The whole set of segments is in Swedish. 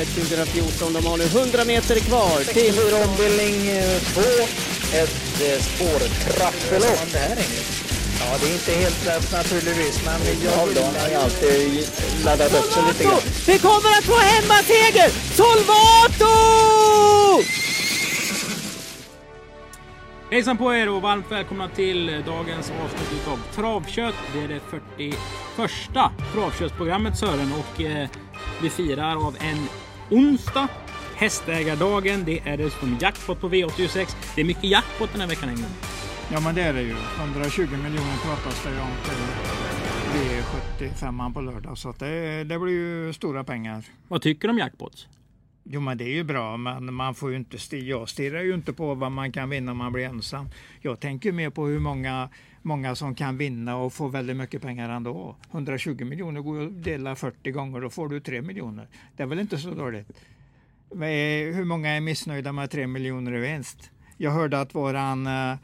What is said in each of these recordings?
Elitloppet 2014. De har nu 100 meter kvar till... 64 ombildning 2. Ett eh, spårtrappelopp. Ja, det är inte helt lätt naturligtvis, men jag har ju alltid laddat upp sig lite grann. Vi kommer att få hemmaseger! Solvato! Hejsan på er och varmt välkomna till dagens avsnitt av Travkött. Det är det 41 travköttsprogrammet Sören och eh, vi firar av en onsdag. Hästägardagen. Det är dessutom jackpot på V86. Det är mycket jackpot den här veckan Englund. Ja men det är det ju. 120 miljoner pratas det ju om till V75 på lördag. Så det, det blir ju stora pengar. Vad tycker du om jackpots? Jo men det är ju bra men man får ju inte jag stirrar ju inte på vad man kan vinna om man blir ensam. Jag tänker mer på hur många, många som kan vinna och få väldigt mycket pengar ändå. 120 miljoner går ju att dela 40 gånger då får du 3 miljoner. Det är väl inte så dåligt. Men, Hur många är missnöjda med 3 miljoner i vinst? Jag hörde att våran, eh,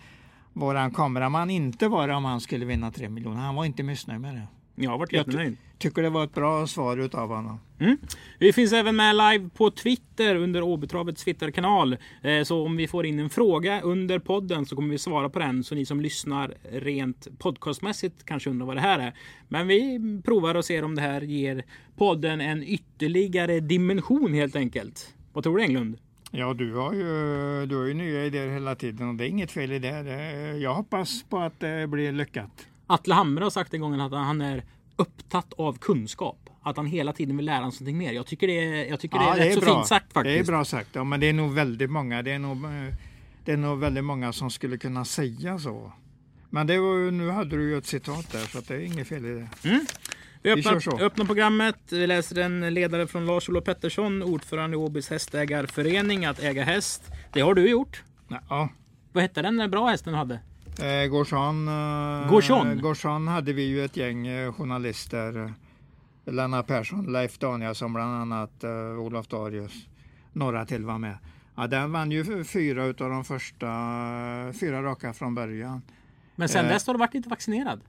våran kameraman inte var det om han skulle vinna 3 miljoner. Han var inte missnöjd med det. Jag har varit jättenöjd. Tycker det var ett bra svar utav honom. Mm. Vi finns även med live på Twitter under Åbytravets Twitterkanal. Eh, Så om vi får in en fråga under podden så kommer vi svara på den. Så ni som lyssnar rent podcastmässigt kanske undrar vad det här är. Men vi provar och ser om det här ger podden en ytterligare dimension helt enkelt. Vad tror du Englund? Ja, du har, ju, du har ju nya idéer hela tiden och det är inget fel i det jag hoppas på att det blir lyckat. Atle Hamre har sagt en gång att han är upptatt av kunskap. Att han hela tiden vill lära sig någonting mer. Jag tycker det är, jag tycker det är rätt så fint sagt faktiskt. Det är bra sagt. Ja, men det är nog väldigt många. Det är nog, eh, det är nog väldigt många som skulle kunna säga så. Men det var, nu hade du ju ett citat där så att det är inget fel i det. Vi Vi öppnar, så. öppnar programmet. Vi läser en ledare från Lars-Olof Pettersson, ordförande i Åbys hästägarförening, att äga häst. Det har du gjort. Ja. Vad hette den där bra hästen du hade? Eh, Gorsan, eh, Gorsan? Gorsan hade vi ju ett gäng eh, journalister. Eh, Lennart Persson, Leif Danielsson bland annat, eh, Olof Darius. Några till var med. Ja, den vann ju fyra utav de första, fyra raka från början. Men sen Eh. dess har du varit lite vaccinerad.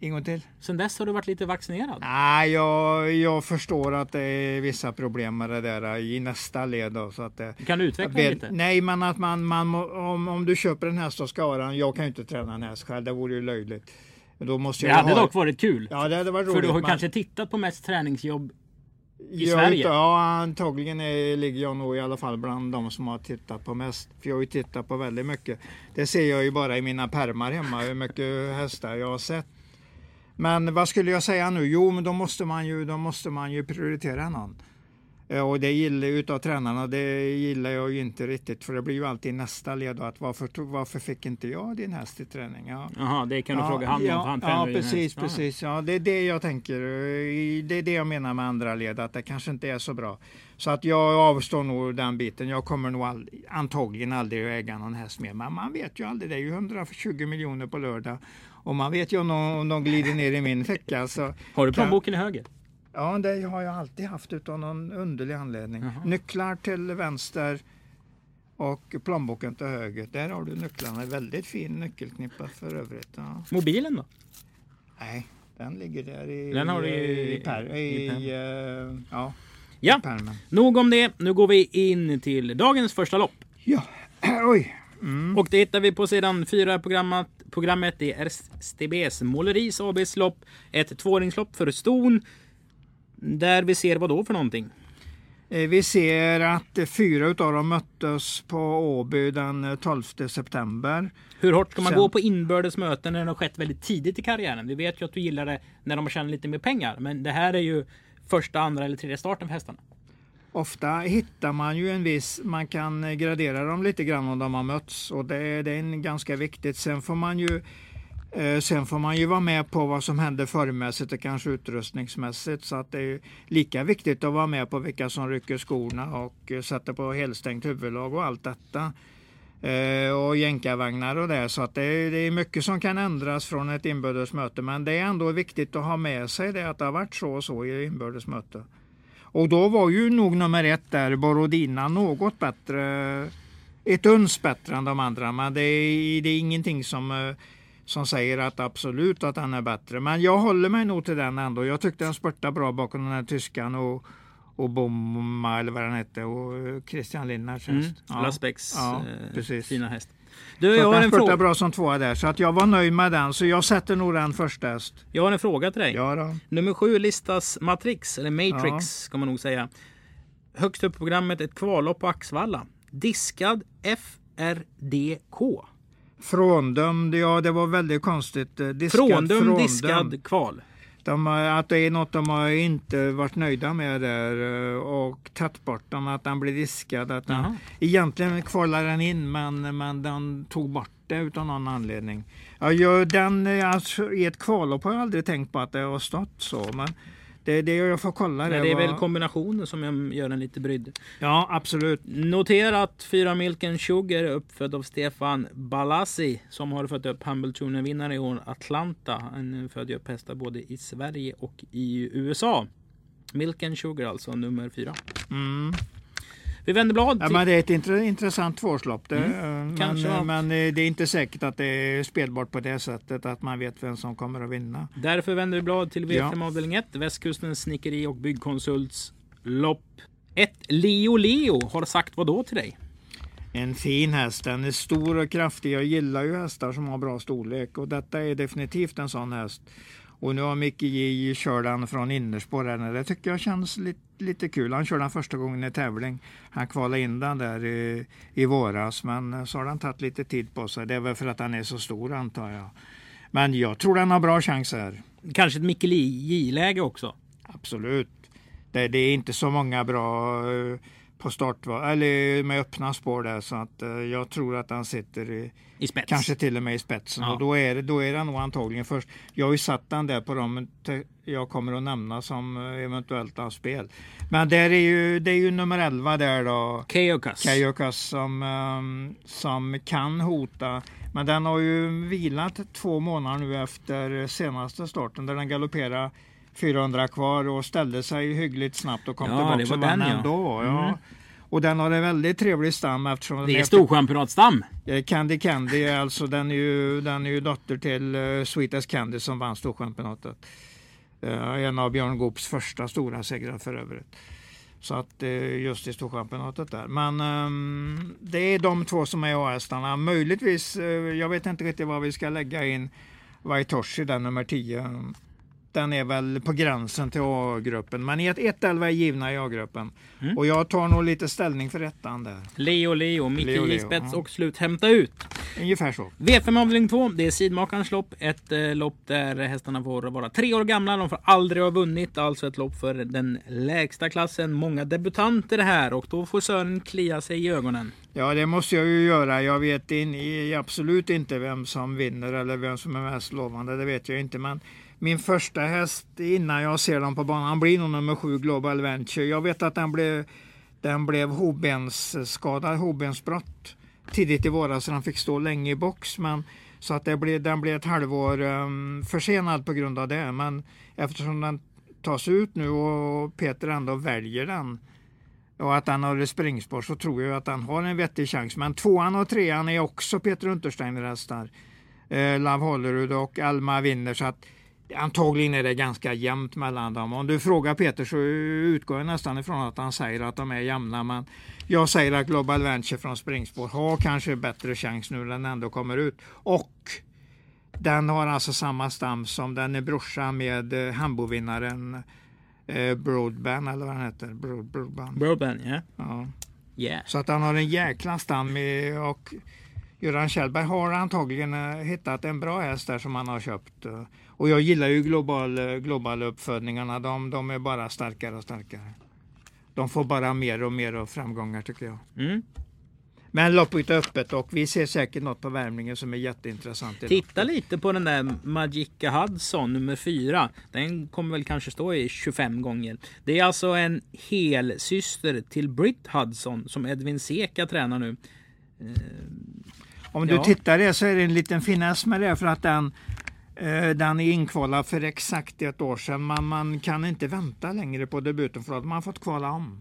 En gång till. Sen dess har du varit lite vaccinerad. Nej, jag, jag förstår att det är vissa problem med det där i nästa led. Då, så att det, Kan du utveckla Väl- lite? Nej, men att man, man om, om du köper en häst och ska ha den. Jag kan ju inte träna en häst själv, det vore ju löjligt. Då måste Det jag hade ha, dock varit kul. Ja, det hade varit För roligt. du har men- kanske tittat på mest träningsjobb i jag Sverige? Inte, ja, antagligen är, ligger jag nog i alla fall bland de som har tittat på mest. För jag har ju tittat på väldigt mycket. Det ser jag ju bara i mina pärmar hemma, hur mycket hästar jag har sett. Men vad skulle jag säga nu? Jo, men då måste man ju, då måste man ju prioritera någon. Eh, Och det gillar utav tränarna, det gillar jag ju inte riktigt. För det blir ju alltid nästa led att varför, varför fick inte jag din häst i träning? Ja. Jaha, det kan du fråga han om. ja, för han tränar ja, precis. Ja. precis. Ja, det är det jag tänker. eh, Det är det jag menar med andra led, att det kanske inte är så bra. Så att jag avstår nog den biten. Jag kommer nog all, antagligen aldrig att äga någon häst mer. Men man vet ju aldrig. Det är ju 120 miljoner på lördag. Och man vet ju om de, om de glider ner i min ficka. Så Har du kan- plånboken i höger? Ja, det har jag alltid haft utan någon underlig anledning. Nycklar till vänster och plånboken till höger. Där har du nycklarna. Väldigt fin nyckelknippa för övrigt. Ja. Mobilen då? Nej, den ligger där i, Den har du i- i, per, i, i pärmen. eh, ja, Ja, nog om det. Nu går vi in till dagens första lopp. Ja, oj. Mm. Och det hittar vi på sidan 4 i programmet. Programmet det är STBs Måleris ABs lopp. Ett tvååringslopp för ston. Där vi ser vad då för någonting? Eh, Vi ser att eh, fyra utav dem möttes på Åby den eh, 12 september. Hur hårt ska man Sen- gå på inbördes möten när det har skett väldigt tidigt i karriären? Vi vet ju att du gillar det när de har tjänat lite mer pengar. Men det här är ju första, andra eller tredje starten för hästarna. Ofta hittar man ju en viss, man kan gradera dem lite grann om de har mötts och det, det är en ganska viktigt. Sen får man ju eh, Sen får man ju vara med på vad som händer formmässigt och kanske utrustningsmässigt. Så att det är lika viktigt att vara med på vilka som rycker skorna och sätter på helstängt huvudlag och allt detta. Eh, och jänkarvagnar och det. Så att det, är- det är mycket som kan ändras från ett inbördes möte. Men det är ändå viktigt att ha med sig det att det har varit så och så i inbördes möte. Och då var ju nog nummer ett där, Borodina, något bättre. Ett uns bättre än de andra. Men det är, det är ingenting som, eh, som säger att absolut att han är bättre. Men jag håller mig nog till den ändå. Jag tyckte den spurtade bra bakom den här tyskan. Och, och Bomma eller vad den hette och Christian Linnarts Mm. häst. Ja. Lasbecks Ja, eh, fina häst. Du, Så jag har, den en fråga. bra som tvåa där så att jag var nöjd med den så jag sätter nog den första häst. jag har en fråga till dig. Ja då. Nummer sju listas Matrix, eller Matrix ska man nog säga. Högst upp på programmet ett kvallopp på Axvalla. Diskad FRDK. Fråndömd, ja det var väldigt konstigt. Eh, Diskad, Fråndömd diskad kval. De, har- att det är något de har inte varit nöjda med där eh, och tagit bort den, att den blev diskad. Att den, egentligen kvalade den in men, men den tog bort det utan någon anledning. Ja, den, eh, alltså, I ett kvallopp har jag aldrig tänkt på att det har stått så. Men det, det jag får kolla. Men det är var- väl kombinationen som jag gör en lite brydd. Ja absolut. Notera att fyra Milken Sugar är uppfödd av Stefan Balassi som har fött upp Hamiltonen-vinnare i år, Atlanta. Han födde upp hästar både i Sverige och i USA. Milken Sugar alltså, nummer fyra. Mm. Vi vänder blad. Ja, men det är ett intre, intressant tvårslopp. Det, Mm. Kanske men, var- men eh, det är inte säkert att det är spelbart på det sättet att man vet vem som kommer att vinna. Därför vänder vi blad till V5 Ja. avdelning 1. Västkustens snickeri och byggkonsults lopp 1. Leo Leo har sagt vad då till dig? En fin häst. Den är stor och kraftig. Jag gillar ju hästar som har bra storlek och detta är definitivt en sån häst. Och nu har Micke J kört den från innerspår här. Det tycker jag känns lite, lite kul. Han körde den första gången i tävling. Han kvalade in den där i, i våras men så har den tagit lite tid på sig. Det är väl för att den är så stor antar jag. Men jag tror den har bra chans här. Kanske ett Mikkel J-läge också? Absolut. Det, det är inte så många bra eh, på start eller med öppna spår där så att eh, jag tror att han sitter i, I spets? kanske till och med i spetsen Ja. och då är, det, då är det nog antagligen först. Jag har ju satt den där på dem jag kommer att nämna som eh, eventuellt har spel. Men där är ju, det är ju nummer 11 där då. Keokas. Kajokas som, ehm, som kan hota. Men den har ju vilat två månader nu efter senaste starten där den galopperade 400 kvar och ställde sig hyggligt snabbt och kom Ja, tillbaka det var den, ja. ändå. Ja. Mm. Och den har en väldigt trevlig stam eftersom Det är storchampionatstam. Eh, Candy Candy, alltså den är ju, den är ju dotter till uh, Sweetest Candy som vann Storchampionatet. Eh, en av Björn Goops första stora segrar för övrigt. Så att uh, just i Storchampionatet där. Men ehm, det är de två som är A-hästarna. Möjligtvis, eh, jag vet inte riktigt vad vi ska lägga in Vaitoshi, den nummer 10. Den är väl på gränsen till A-gruppen. Men 1-11 är givna i A-gruppen. Mm. Och jag tar nog lite ställning för ettan där. Leo Leo, Micke Leo, Leo, spets ja. och slut hämta ut. Ungefär så. V5 avdelning 2, det är sidmakarens lopp. Ett eh, lopp där hästarna får vara tre år gamla. De får aldrig ha vunnit. Alltså ett lopp för den lägsta klassen. Många debutanter här och då får Sören klia sig i ögonen. Ja, det måste jag ju göra. Jag vet in, i- absolut inte vem som vinner eller vem som är mest lovande. Det vet jag inte. Men min första häst innan jag ser dem på banan blir nog nummer sju Global Venture. Jag vet att den blev, den blev hovbensskadad, hovbensbrott tidigt i våras så den fick stå länge i box. Men, så att det blev, den blev ett halvår um, försenad på grund av det. Men eftersom den tas ut nu och Peter ändå väljer den och att han har ett springspår så tror jag att han har en vettig chans. Men tvåan och trean är också Peter Untersteiner hästar. Eh, Love Hollerud och Alma vinner så att antagligen är det ganska jämnt mellan dem. Om du frågar Peter så utgår jag nästan ifrån att han säger att de är jämna. Men jag säger att Global Venture från springspår har kanske bättre chans nu när den ändå kommer ut. Och den har alltså samma stam som den är brorsa med eh, Hambovinnaren eh, Broadband eller vad den heter. Broad, Broadband. Broadband, ja. Ja. Yeah. Så att han har en jäkla stam och Göran Kjellberg har antagligen eh, hittat en bra häst där som han har köpt. eh. Och jag gillar ju global, eh, globala uppfödningarna. De, de är bara starkare och starkare. De får bara mer och mer av framgångar tycker jag. Mm. Men loppet är öppet och vi ser säkert något på värmningen som är jätteintressant. Titta lite på den där Magica Hudson nummer 4. Den kommer väl kanske stå i 25 gånger. Det är alltså en hel syster till Britt Hudson som Edvin Seka tränar nu. Om du Ja. tittar det så är det en liten finess med det för att den, eh, den är inkvalad för exakt ett år sedan. Man, man kan inte vänta längre på debuten för att man har fått kvala om.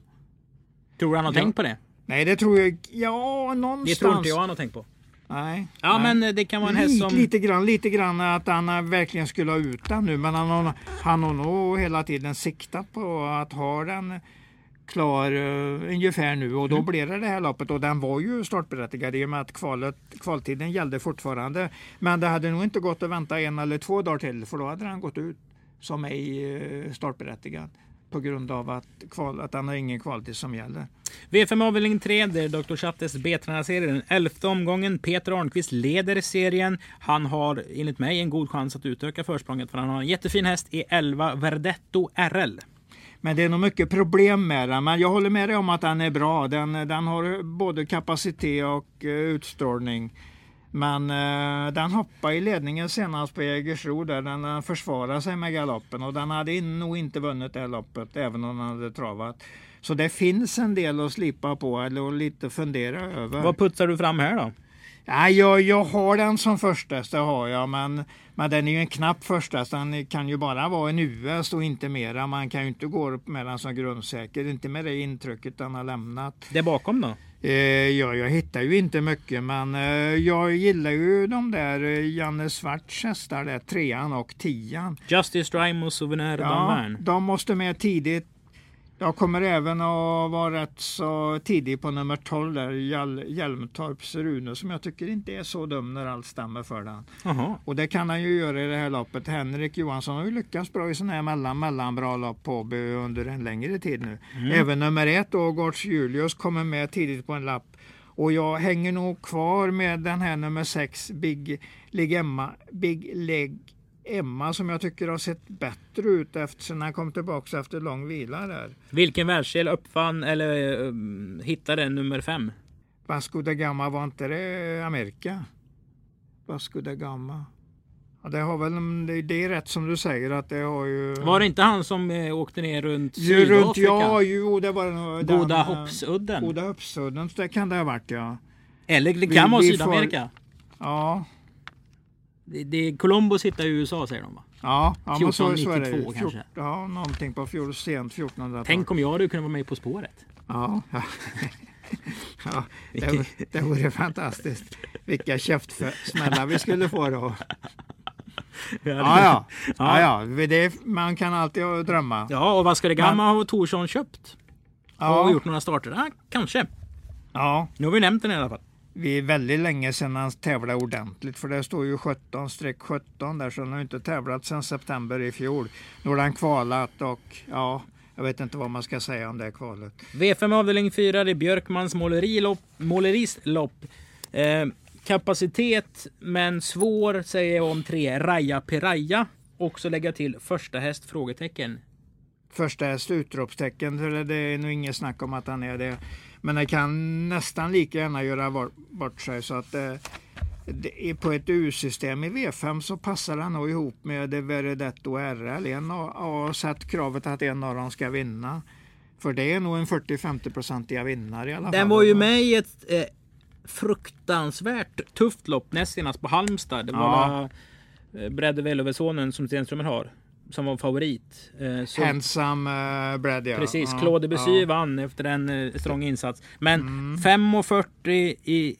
Tror du han har Ja. tänkt på det? Nej, det tror jag. Ja, någonstans. Det tror inte jag han har tänkt på. Nej. Ja, nej. men det kan vara en häst lite, som... lite grann, lite grann att han eh, verkligen skulle ha ut den nu. Men han har, han har nog hela tiden siktat på att ha den klar uh, ungefär nu och då Mm. blev det det här loppet och den var ju startberättigad i och med att kvalet, kvaltiden gällde fortfarande. Men det hade nog inte gått att vänta en eller två dagar till för då hade den gått ut som ej uh, startberättigad på grund av att, kval, att den har ingen kvaltid som gäller. V5 avdelning 3, det är Dr. Chattes B-tränarserie. Den elfte omgången. Peter Arnqvist leder serien. Han har enligt mig en god chans att utöka försprånget för han har en jättefin häst i 11 Verdetto RL. Men det är nog mycket problem med den. Men jag håller med dig om att den är bra. Den, den har både kapacitet och uh, utstrålning. Men uh, den hoppade i ledningen senast på Jägersro där den uh, försvarade sig med galoppen och den hade in, nog inte vunnit det här loppet även om den hade travat. Så det finns en del att slipa på eller att lite fundera över. Vad putsar du fram här då? Ja, jag, jag har den som förstahäst, det har jag. Men, men den är ju en knapp förstahäst. Den kan ju bara vara en US och inte mera. Man kan ju inte gå med den som grundsäker. Inte med det intrycket den har lämnat. Det bakom då? Eh, ja, jag hittar ju inte mycket men eh, jag gillar ju de där eh, Janne Svarts hästar där, trean och tian. Justice Drime och Souvenir Ja, de måste med tidigt. Jag kommer även att vara rätt så tidig på nummer 12 där, Hjäl Hjälmtorps Rune som jag tycker inte är så dum när allt stämmer för den. Jaha. Och det kan han ju göra i det här loppet. Henrik Johansson har ju lyckats bra i sådana här mellan, mellanbra lopp på Åby under en längre tid nu. Även nummer ett, Ågårds Julius, kommer med tidigt på en lapp. Och jag hänger nog kvar med den här nummer sex, Big Leg Emma, Big Leg Emma som jag tycker har sett bättre ut efter sen han kom tillbaka efter lång vila där. Vilken världsdel uppfann eller um, hittade nummer fem? Vasco da Gama, var inte det Amerika? Vasco da Gama. Ja, det, har väl, det, det är rätt som du säger att det har ju... Var det inte han som eh, åkte ner runt ju runt, Sydafrika? ja, jo, det var nog Goda eh, Hoppsudden? Goda Hoppsudden, det kan det ha varit ja. Eller det Vi- kan vara Sydamerika. Ja, Det, det, Columbus hittar i USA säger de va? ja, ja men så, så. 1492 kanske. Fjort- Ja, någonting på fjol, sent 1400-tal. Tänk om jag hade kunnat vara med På spåret. Ja, ja. ja det, det vore fantastiskt. Vilka käftsmällar vi skulle få då. Ja, ja. ja, ja. Det, man kan alltid drömma. Ja, och vad ska det gamla ha Torsson köpt? Och Ja, gjort några starter? Ja, kanske. ja. Nu har vi nämnt den i alla fall. Vi är väldigt länge sedan han tävlade ordentligt för det står ju 17-17 där så han har inte tävlat sedan september i fjol. Nu har han kvalat och ja, jag vet inte vad man ska säga om det kvalet. V5 avdelning 4, det är Björkmans målerilopp, måleris lopp. Eh, kapacitet, men svår säger jag om tre. Raja Piraya. Också lägga till första häst? Frågetecken. Första häst utropstecken, det är nog inget snack om att han är det. Men det kan nästan lika gärna göra bort- sig så att eh, det är på ett U-system i V5 så passar han nog ihop med Veredetto RL. En och sett kravet att en av dem ska vinna. För det är nog en 40-50-procentiga vinnare i alla fall. Den var ju med i ett eh, fruktansvärt tufft lopp näst senast på Halmstad. Det var eh, Bredde Velovesonen som Stenströmer har. Som var favorit. Eh, så- Handsome uh, Brad ja. Precis, Claude Debussy vann efter en eh, strong insats. Men Mm. 5.40 i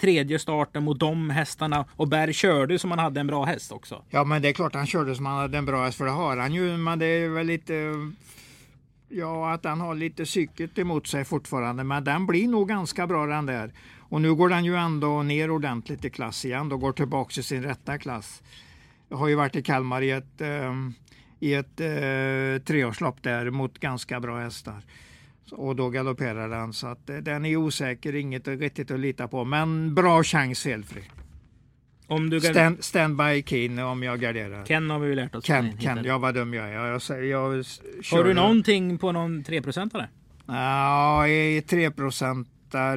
tredje starten mot de hästarna och Berg körde som han hade en bra häst också. Ja men det är klart han körde som han hade en bra häst för det har han ju. Men det är väl lite Ja att han har lite psyket emot sig fortfarande. Men den blir nog ganska bra den där. Och nu går den ju ändå ner ordentligt i klass igen. och går tillbaka till sin rätta klass. Jag har ju varit i Kalmar i ett, eh, i ett eh, treårslopp där mot ganska bra hästar. Och då galopperar den så att eh, den är osäker, inget riktigt att lita på. Men bra chans felfri. Om du Stand, stand by Keen om jag garderar. Ken har vi ju lärt oss. Ken. Ken, ja vad dum jag är. Jag, jag, jag, Har du någonting på någon 3-procentare? Ja, i 3 där.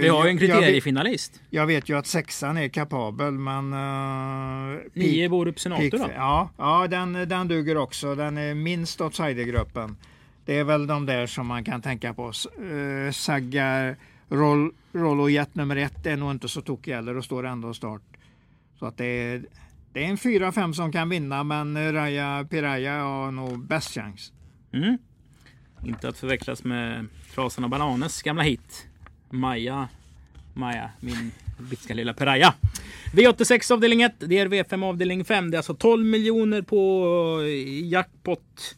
Vi har ju en jag, kriteriefinalist. jag vet ju att sexan är kapabel men... Uh, Nio Borup Senator då? Ja, ja den, den duger också. Den är minst outsidergruppen. Det är väl de där som man kan tänka på. Uh, Saggar, Roll, Rollo Jet nummer ett är nog inte så tokig heller och står ändå start. Så att det är, det är en 4-5 som kan vinna men Raja Piraya har nog bäst chans. Mm. Inte att förväxlas med Trasan och Bananes gamla hit. Maja, Maja, min bitska lilla Piraya. V86 avdelning 1, det är V5 avdelning 5. Det är alltså 12 miljoner på eh, jackpot.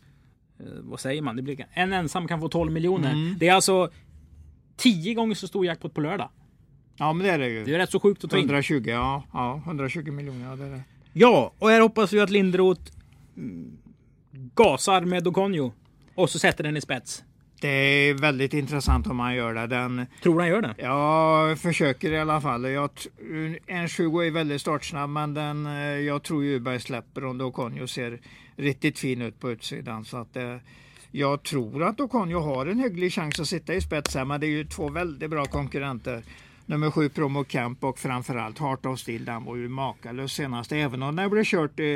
eh, vad säger man? Det blir, en ensam kan få 12 miljoner. Mm. Det är alltså 10 gånger så stor jackpot på lördag. Ja, men det är det ju. Det är rätt så sjukt att ta in. 120, ja, ja 120 miljoner. Ja, det är det. Ja, och här hoppas vi att Linderoth mm, gasar med Oconjo. Och så sätter den i spets. Det är väldigt intressant om man gör det. Den, Tror han gör det? jag försöker i alla fall. Jag, en 20 är väldigt startsnabb, men den, eh, jag tror Uberg släpper och Oconjo ser riktigt fin ut på utsidan. Så att, eh, jag tror att Oconjo har en hygglig chans att sitta i spets här, men det är ju två väldigt bra konkurrenter. Nummer sju Promo Camp och framförallt Heart of Steel. Den var ju makalös senast, även om den blev kört eh,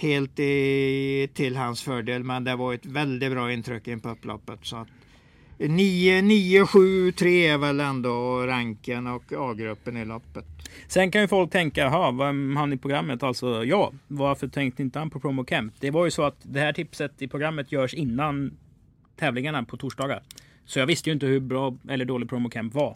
helt i, till hans fördel. Men det var ett väldigt bra intryck in på upploppet. Så att 9, 9, 7, 3 är väl ändå ranken och A-gruppen i loppet. Sen kan ju folk tänka, jaha, vem han i programmet? Alltså, ja, varför tänkte inte han på Promo Camp? Det var ju så att det här tipset i programmet görs innan tävlingarna på torsdagar. Så jag visste ju inte hur bra eller dålig Promo Camp var.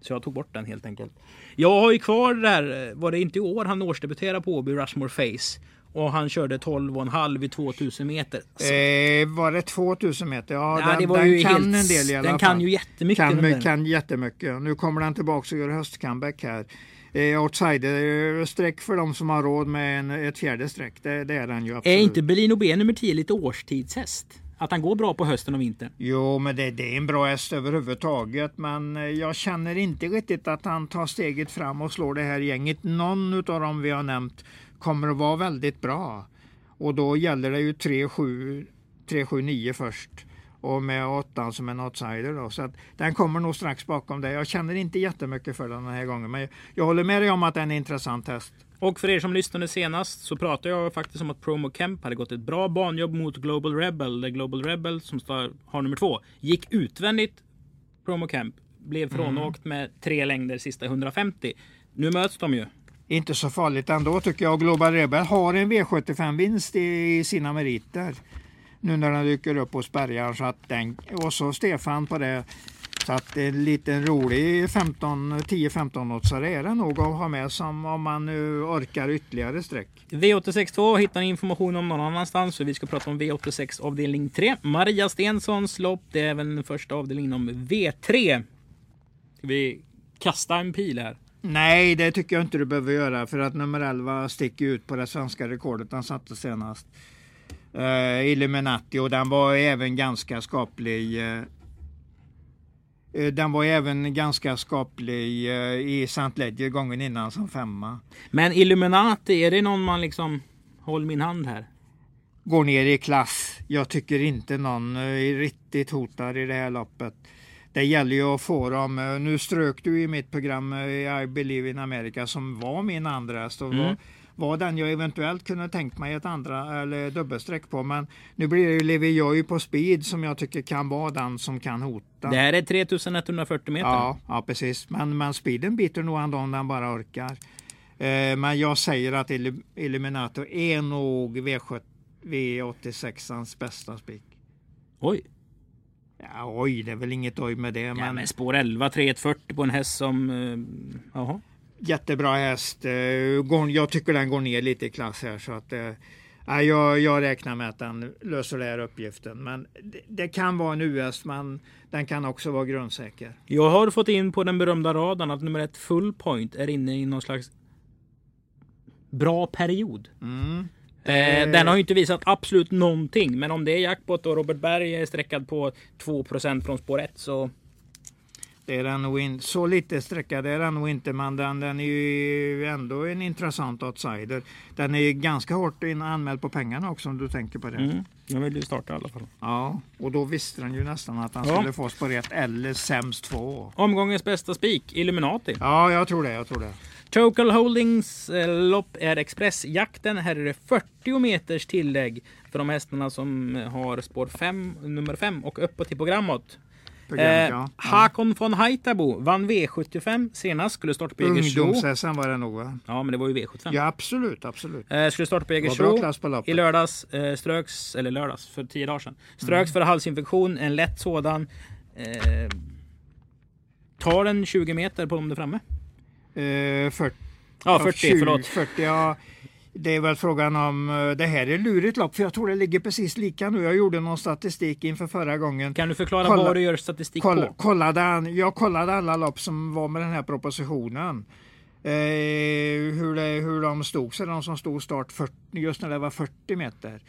Så jag tog bort den helt enkelt. Jag har ju kvar det där, eh, var det inte i år han årsdebuterade på Åby Rushmore Face? Och han körde 12,5 i 2000 meter. Eh, var det 2000 meter? Ja, nej, den, den kan helt, en del i alla Den fall. kan ju jättemycket. den kan, där. kan jättemycket. Nu kommer den tillbaka och gör höstcomeback här. Eh, Outsider-streck för de som har råd med en, ett fjärde streck. Det, det är den ju absolut. Är inte Berlin B nummer 10 lite årstidshäst? Att han går bra på hösten och vintern? Jo, men det, det är en bra häst överhuvudtaget. Men eh, jag känner inte riktigt att han tar steget fram och slår det här gänget. Någon av dem vi har nämnt kommer att vara väldigt bra. Och då gäller det ju 3-7, 3-7-9 först. Och med åttan som en outsider då. Så att den kommer nog strax bakom det. Jag känner inte jättemycket för den den här gången. Men jag, håller med dig om att den är en intressant häst. Och för er som lyssnade senast så pratade jag faktiskt om att Promo Kemp hade gått ett bra banjobb mot Global Rebel. Där Global Rebel, som har nummer två, gick utvändigt Promo Kemp. Blev frånåkt med tre längder sista 150. Nu möts de ju. Inte så farligt ändå tycker jag. Global Rebel har en V75-vinst i sina meriter. Nu när den dyker upp hos Bergar. Så att den, och så Stefan på det. Så att en liten rolig 10-15-åtsare är det nog att ha med som om man nu orkar ytterligare streck. V862 hittar ni information om någon annanstans. Så vi ska prata om V86 avdelning 3. Maria Stenssons lopp. Det är även den första avdelningen om V3. Ska vi kasta en pil här? Nej, det tycker jag inte du behöver göra för att nummer 11 sticker ut på det svenska rekordet han satte senast. Uh, Illuminati och den var även ganska skaplig. eh, den var även ganska skaplig eh, i St. Ledger gången innan som femma. Men Illuminati, är det någon man liksom... Håll min hand här. Går ner i klass. Jag tycker inte någon är riktigt hotar i det här loppet. Det gäller ju att få dem. eh, Nu strök du i mitt program eh, I Believe in America som var min andra häst. Mm. var, den jag eventuellt kunde tänkt mig ett andra eller dubbelsträck på. Men nu blir det ju Levi på speed som jag tycker kan vara den som kan hota. Det här är 3140 meter. Ja, ja precis. Men, men speeden biter nog ändå om den bara orkar. Eh, men jag säger att Illu- Illuminato är nog V7, V86ans bästa spik. Oj. Ja, oj, det är väl inget oj med det. Ja, Men men spår 11, 3140 på en häst som... eh, Jaha. jättebra häst. Eh, går- Jag tycker den går ner lite i klass här. Så att, eh, ja, jag, jag räknar med att den löser den här uppgiften. Men det, det kan vara en US, men den kan också vara grundsäker. Jag har fått in på den berömda radarn att nummer ett Full Point är inne i någon slags bra period. Mm. Eh, den har ju inte visat absolut någonting. Men om det är jackpot och Robert Berg är sträckad på 2% från spår 1 så... Det är den nog inte. Så lite sträcka det är den nog inte, men den, den är ju ändå en intressant outsider. Den är ju ganska hårt in, anmäld på pengarna också om du tänker på det. Mm, jag vill ju starta i alla fall. Ja, och då visste den ju nästan att han Ja. skulle få spår ett eller sämst två. Omgångens bästa spik, Illuminati. Ja, jag tror det. Jag tror det. Total Holdings eh, lopp är expressjakten. Här är det 40 meters tillägg för de hästarna som har spår 5, nummer 5 och uppåt i programmet. Eh, ja. Hakon von Haitabo vann V75 senast. Skulle starta på Jägersro. Ungdoms-SM var det nog va? Ja, men det var ju V75. Ja, absolut, absolut. Eh, skulle starta på Det loppet. I lördags eh, ströks, eller lördags, för tio dagar sedan. Ströks för halsinfektion, en lätt sådan. Eh, tar en 20 meter på dem där framme. Eh, 40, Ja, 40, 20, förlåt. 40, ja. det är väl frågan om, eh, det här är lurigt lopp för jag tror det ligger precis lika nu. Jag gjorde någon statistik inför förra gången. Kan du förklara Kolla- vad du gör statistik Kolla, på? kollade, jag kollade alla lopp som var med den här propositionen. Eh, hur, det, hur de stod sig, de som stod start 40, just när det var 40 meter.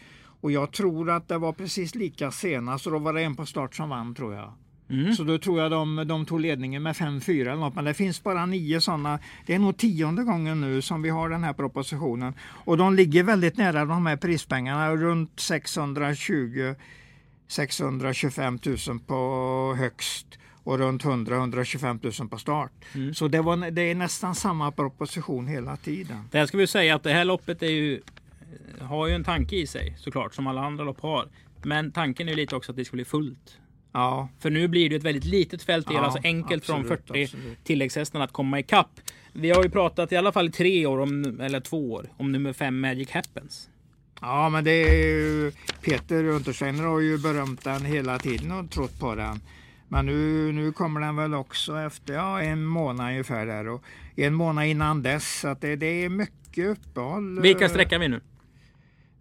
Och jag tror att det var precis lika senast och då var det en på start som vann tror jag. Mm. Så då tror jag de, de tog ledningen med 5-4 eller något. Men det finns bara nio sådana. Det är nog tionde gången nu som vi har den här propositionen. Och de ligger väldigt nära de här prispengarna. Runt 620 625 000 på högst och runt 100-125 000 på start. Mm. Så det, var, det är nästan samma proposition hela tiden. Det här ska vi säga att det här loppet är ju, har ju en tanke i sig såklart som alla andra lopp har. Men tanken är ju lite också att det ska bli fullt. Ja, För nu blir det ett väldigt litet fält. Det Ja, alltså enkelt från absolut, 40 absolut. tilläggshästarna att komma ikapp. Vi har ju pratat i alla fall i tre år, om, eller två år, om nummer fem Magic Happens. ja men det är ju, Peter Untersteiner har ju berömt den hela tiden och trott på den. Men nu, nu kommer den väl också efter ja, en månad ungefär där och en månad innan dess. Så att det, det är mycket uppehåll. Vilka sträckar vi nu?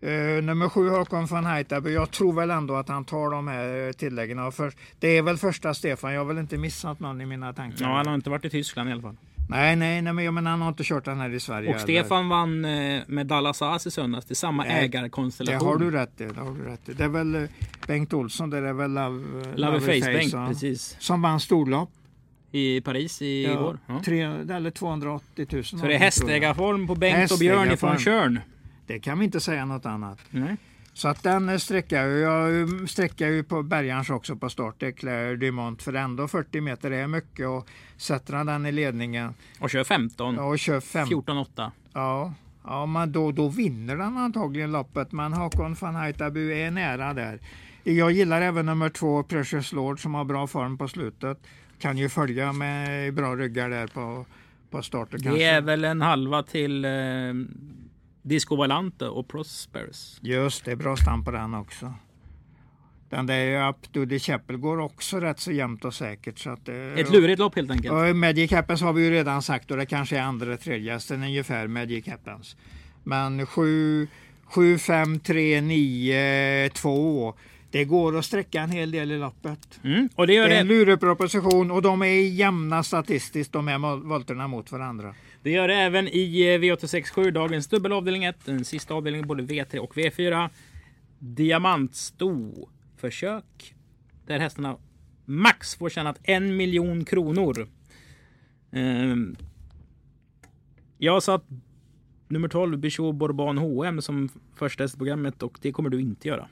Uh, nummer sju Håkon van Heitaby. Jag tror väl ändå att han tar de här eh, tilläggen. För, det är väl första Stefan. Jag har väl inte missat någon i mina tankar. Ja, han har inte varit i Tyskland i alla fall. Nej, nej, nej, men, menar, han har inte kört den här i Sverige. Och. Stefan vann eh, med Dallas As i söndags. Det är samma Nej, Det ägarkonstellation. har du rätt i. Det, har du rätt i. det är väl Bengt Olsson, det är väl Love, Love Face Bank, ja. precis. Som vann storlopp. I Paris i Ja, år. Ja. tre, eller 280 000. Så det är hästägarform på Bengt och Björn ifrån Hästägarform. Det kan vi inte säga något annat. Nej. Så att den sträckar jag. Jag sträckar ju på Bergans också på start. Eclair Dumont. För ändå 40 meter är mycket. Och sätter han den i ledningen Och kör 15. och kör 5. 14-8. Ja, ja men då, då vinner den antagligen loppet. Men Håkon van Heitabu är nära där. Jag gillar även nummer två, Precious Lord, som har bra form på slutet. Kan ju följa med bra ryggar där på, på starten Det kanske. är väl en halva till eh, Disco Valante och Prosperous. Just det, bra stam på den också. Den där Up to the Chapel går också rätt så jämnt och säkert. Så att, det- Ett lurigt lopp helt enkelt. Och Magic Happens har vi ju redan sagt och det kanske är andra tredje hästen ungefär Magic Happens. Men 7, 7 5, 3, 9, 2. Det går att sträcka en hel del i loppet. Mm. Och det gör Det är en det, lureproposition och de är jämna statistiskt de här volterna mot varandra det gör det även i eh, V867, dagens dubbelavdelning 1. Den sista avdelningen både V3 och V4. Diamantsto försök. Där hästarna max får tjänat en miljon kronor. Ehm. Jag jag satt nummer 12, Bichot Bourbon HM som första häst i programmet och det kommer du inte göra.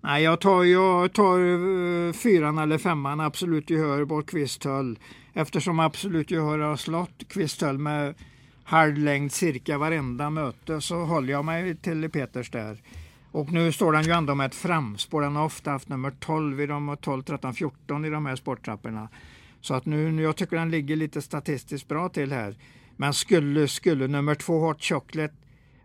Nej, jag tar, jag tar eh, fyran eller femman, absolut gehör på Kvisthöll. Eftersom absolut gehör har slått Kvisthöll med halv längd cirka varenda möte så håller jag mig till Peters där. Och nu står den ju ändå med ett framspår. Den har ofta haft nummer 12 i de 12, 13, 14 i de här sporttrapporna. Så att nu, jag tycker den ligger lite statistiskt bra till här. Men skulle, skulle nummer två Hot Chocolate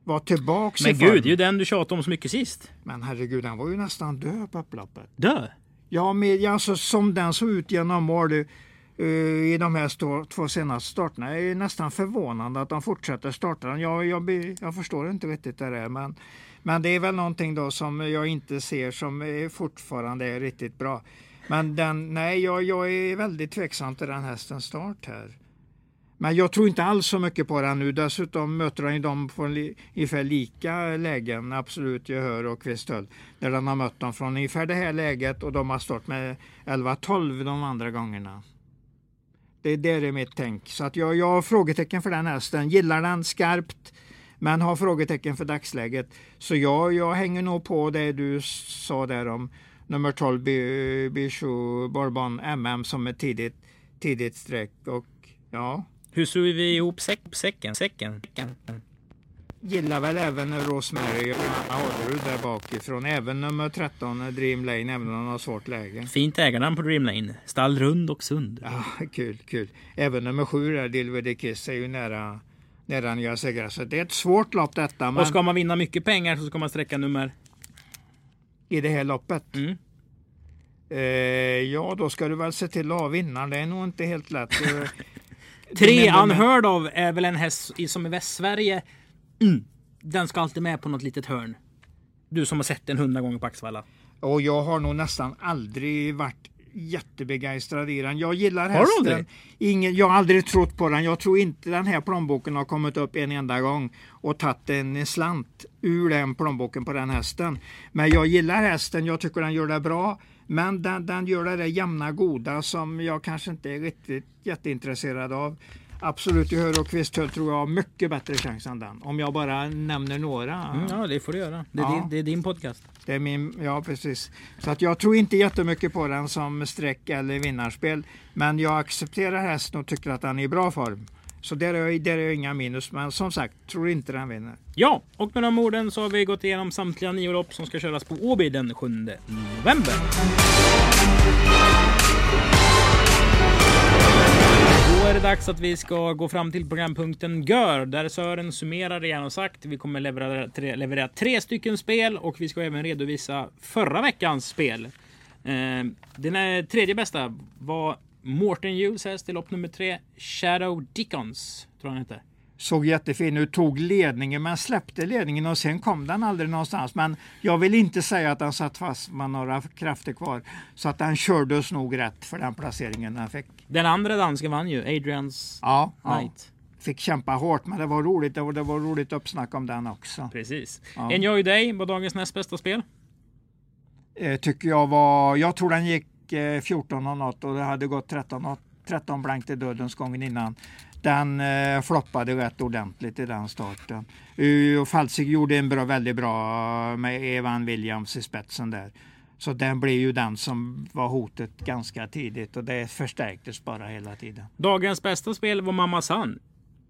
vara tillbaks Men i form. gud, det är ju den du tjatade om så mycket sist. Men herregud, den var ju nästan död på upploppet. Dö! Ja, med, alltså, som den såg ut genom eh, Eh, i de här stå, två senaste starterna. Det är nästan förvånande att de fortsätter starta. Jag, jag, jag förstår inte riktigt det där. Men, men det är väl någonting då som jag inte ser som fortfarande är riktigt bra. Men den, nej, jag, jag är väldigt tveksam till den hästens start här. Men jag tror inte alls så mycket på den nu. Dessutom möter han ju dem från ungefär lika lägen, absolut gehör och Kvistöl. Där den har mött dem från ungefär det här läget och de har stått med 11-12 de andra gångerna. Det där är mitt tänk. Så att jag, jag har frågetecken för den hästen. Gillar den skarpt men har frågetecken för dagsläget. Så jag, jag hänger nog på det du sa där om nummer 12 Bi- Bourbon MM som ett tidigt, tidigt streck. Och ja, Hur syr vi ihop säck, säcken? säcken? Gillar väl även Rosemary och Anna Orrud där bakifrån. Även nummer 13 Dream Lane, även om han har svårt läge. Fint ägarnamn på Dream Lane. Stall rund och sund. Ja, kul, kul. Även nummer 7 där, Dilver Kiss, är ju nära, nära nya segrar. Så det är ett svårt lopp detta, men Och ska man vinna mycket pengar så ska man sträcka nummer... i det här loppet. Mm. Eh, ja, då ska du väl se till att ha vinnaren. Det är nog inte helt lätt. Tre unheard of är väl en häst som i Västsverige. Mm. den ska alltid med på något litet hörn. Du som har sett den hundra gånger på Axvalla. Och jag har nog nästan aldrig varit jättebegeistrad i den. Jag gillar Har hästen. aldrig? Ingen, jag har aldrig trott på den. Jag tror inte den här plånboken har kommit upp en enda gång och tagit en slant ur den plånboken på den hästen. Men jag gillar hästen. Jag tycker den gör det bra. Men den, den gör det där jämna goda som jag kanske inte är riktigt jätteintresserad av. Absolut, i Hör och Kvisthöll tror jag har mycket bättre chans än den. Om jag bara nämner några. Mm, ja, det får du göra. Det är, Ja. din, det är din podcast. Det är min, ja precis. Så att jag tror inte jättemycket på den som streck eller vinnarspel. Men jag accepterar hästen och tycker att den är i bra form. Så där är, jag, där är jag inga minus. Men som sagt, tror inte den vinner. Ja, och med de orden så har vi gått igenom samtliga nio lopp som ska köras på Åby den 7 november. Då är det dags att vi ska gå fram till programpunkten Gör, där Sören summerar det han sagt. Vi kommer leverera tre, leverera tre stycken spel och vi ska även redovisa förra veckans spel. Eh, den är tredje bästa var Morten Hughes häst i lopp nummer tre, Shadow Dickons, tror han heter. Såg jättefin ut, tog ledningen men släppte ledningen och sen kom den aldrig någonstans. Men jag vill inte säga att den satt fast med några krafter kvar. Så att den kördes nog rätt för den placeringen den fick. Den andra dansken vann ju, Adrians Ja, ja. Knight. fick kämpa hårt men det var roligt och det var roligt uppsnack om den också. Precis. Ja. Enjoy Day var dagens näst bästa spel. eh, tycker jag var, jag tror den gick eh, 14 och något och det hade gått 13, och- 13 blankt i dödens gången innan. Den eh, floppade rätt ordentligt i den starten. Uh, och Falsig gjorde en bra, väldigt bra med Evan Williams i spetsen där. Så den blev ju den som var hotet ganska tidigt och det förstärktes bara hela tiden. Dagens bästa spel var Mamma San.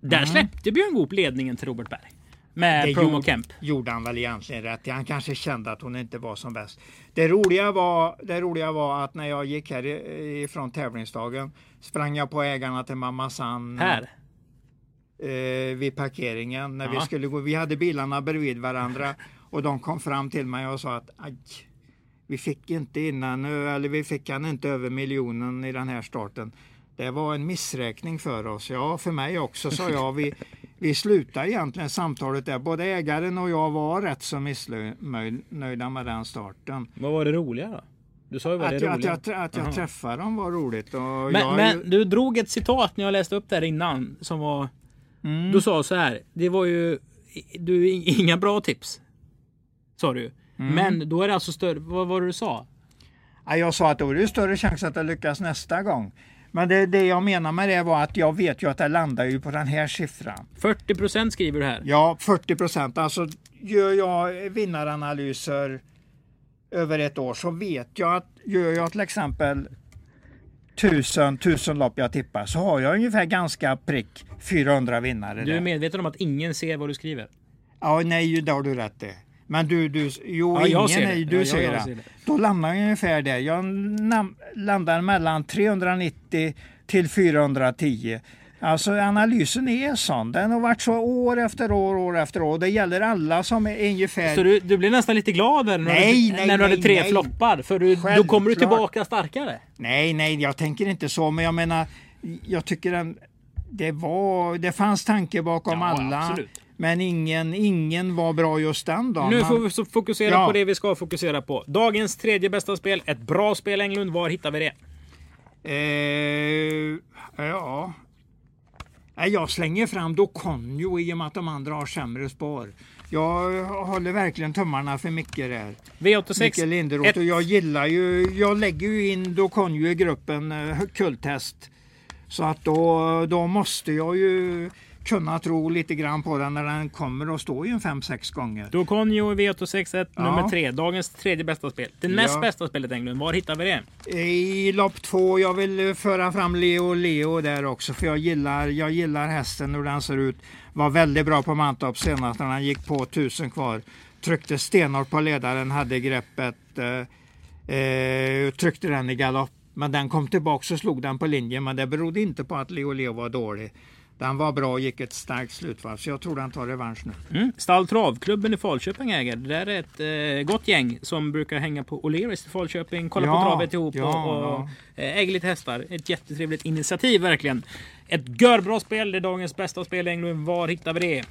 Där släppte Björn Goop ledningen till Robert Berg. Med. Det Promo gjorde- Kemp. gjorde han väl egentligen rätt. Han kanske kände att hon inte var som bäst. Det roliga var, det roliga var att när jag gick här ifrån tävlingsdagen sprang jag på ägarna till Mamma San Här. eh, vid parkeringen. När vi, Ja. skulle gå, vi hade bilarna bredvid varandra och de kom fram till mig och sa att aj, vi fick inte innan, eller vi fick han inte över miljonen i den här starten. Det var en missräkning för oss. Ja, för mig också, sa jag. Vi, vi slutade egentligen samtalet där. Både ägaren och jag var rätt så missnöjda med den starten. Vad var det roliga då? Du sa ju vad det Att jag, att roliga. jag, trä- att jag träffade dem var roligt. Men, jag, men du drog ett citat när jag läste upp där innan som var... Mm. Du sa så här. Det var ju... Du, inga bra tips. Sa du. Mm. Men då är det alltså större... Vad var det du sa? Ja, Jag sa att då är det större chans att jag lyckas nästa gång. Men det, det jag menar med det var att jag vet ju att det landar ju på den här siffran. 40% skriver du här. Ja, 40 procent. Alltså gör jag vinnaranalyser över ett år så vet jag att gör jag till exempel tusen, tusen lopp jag tippar så har jag ungefär ganska prick 400 vinnare. Du är där. medveten om att ingen ser vad du skriver? Ja, nej, det har du rätt i. Men du, du jo, Ja, jag ingen ser det. du Ja, jag- ser, jag det. ser det. Då landar jag ungefär där. Jag landar mellan 390 till 410. Alltså analysen är sån. Den har varit så år efter år, år efter år. Det gäller alla som är ungefär... Så du, du blev nästan lite glad när, Nej, du, nej, när du hade tre nej. floppar. För du, då kommer du tillbaka starkare. Nej, nej, jag tänker inte så. Men jag menar, jag tycker den, det, var, det fanns tanke bakom Ja, alla. absolut. Men ingen, ingen var bra just den dagen. Nu får vi fokusera Ja. på det vi ska fokusera på. Dagens tredje bästa spel. Ett bra spel Englund. Var hittar vi det? Eh, ja. Jag slänger fram Doconio i och med att de andra har sämre spår. Jag håller verkligen tummarna för Micke där. V86. Micke Linderoth. ett- Och jag gillar ju, jag lägger ju in Doconio i gruppen eh, kulthäst. Så att då, då måste jag ju kunna tro lite grann på den när den kommer att stå i en 5-6 gånger. Då Conjo i V861 Ja. nummer tre. Dagens tredje bästa spel. Det näst Ja. bästa spelet Englund. Var hittar vi det? I lopp två, jag vill föra fram Leo Leo där också för jag gillar, jag gillar hästen hur den ser ut. Var väldigt bra på Mantorp senast när han gick på tusen kvar. Tryckte stenhårt på ledaren, hade greppet, eh, eh, tryckte den i galopp. Men den kom tillbaka och slog den på linjen men det berodde inte på att Leo Leo var dålig. Den var bra och gick ett starkt slutvarv så jag tror den tar revansch nu. Mm. Stall Travklubben i Falköping äger. Det där är ett eh, gott gäng som brukar hänga på O'Learys i Falköping, kolla på Ja, travet ihop ja, och, och eh, äger lite hästar. Ett jättetrevligt initiativ verkligen. Ett görbra spel. Det är dagens bästa spel i Englund. Var hittar vi det?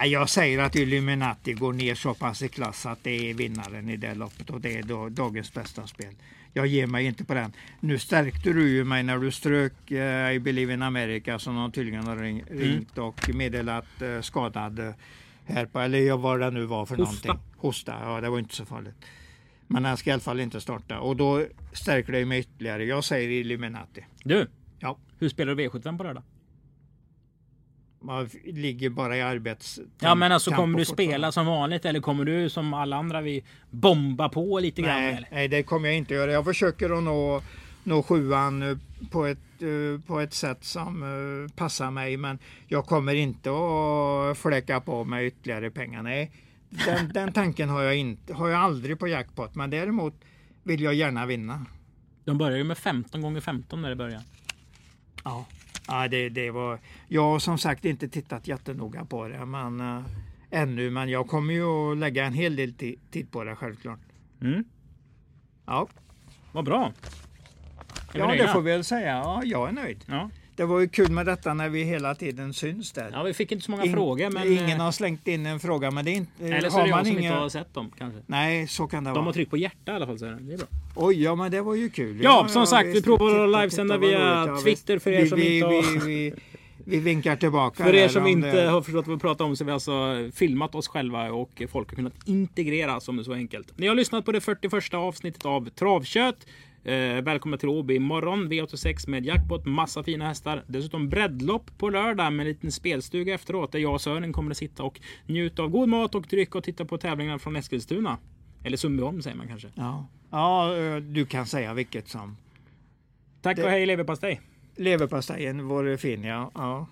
Ja, Jag säger att Illuminati går ner så pass i klass att det är vinnaren i det loppet och det är då, dagens bästa spel. Jag ger mig inte på den. Nu stärkte du ju mig när du strök eh, I Believe in America som de tydligen har ring, Mm. ringt och meddelat eh, skadad eh, här på, eller vad det nu var för Hosta. någonting. Hosta, ja det var inte så farligt. Men han ska i alla fall inte starta och då stärker det mig ytterligare. Jag säger Illuminati. Du, Ja. hur spelar du V75 på lördag? Man ligger bara i arbets... Ja men alltså kommer du spela som vanligt eller kommer du som alla andra vi bomba på lite grann? Nej, Eller? nej, det kommer jag inte göra. Jag försöker att nå, nå sjuan eh, på ett, eh, på ett sätt som eh, passar mig. Men jag kommer inte att fläcka på mig ytterligare pengar. Nej, den, den tanken har jag, inte, har jag aldrig på jackpot. Men däremot vill jag gärna vinna. De börjar ju med 15 gånger 15 när det börjar. Ja, ja det, det var... Jag har som sagt inte tittat jättenoga på det men, eh, ännu. Men jag kommer ju att lägga en hel del ti- tid på det självklart. Mm. Ja, Vad bra. Är ja det får vi väl säga. Ja, jag är nöjd. Ja. Det var ju kul med detta när vi hela tiden syns där. ja, vi fick inte så många In- frågor men... Ingen eh, har slängt in en fråga men det är inte... Eller så är det jag som inga- inte har sett dem kanske. Nej, så kan det De har vara. tryckt på hjärta i alla fall så det är bra. Oj, ja men det var ju kul. Ja, som sagt, vi visst. provar att livesända via roligt. Twitter för er vi, som vi, inte har- Vi, vi, vi vinkar tillbaka. För er som om inte det- har förstått vad vi pratar om så har vi alltså filmat oss själva och folk har kunnat integreras om det är så enkelt. Ni har lyssnat på det 41 avsnittet av Travkött. Eh, välkomna till Åby imorgon. V86 med jackpot, massa fina hästar. Dessutom breddlopp på lördag med en liten spelstuga efteråt där jag och Sören kommer att sitta och njuta av god mat och dryck och titta på tävlingarna från Eskilstuna. Eller Sundbyholm säger man kanske. Ja. ja, eh, du kan säga vilket som. Tack och hej leverpastej! Leverpastejen vore fin, ja. ja.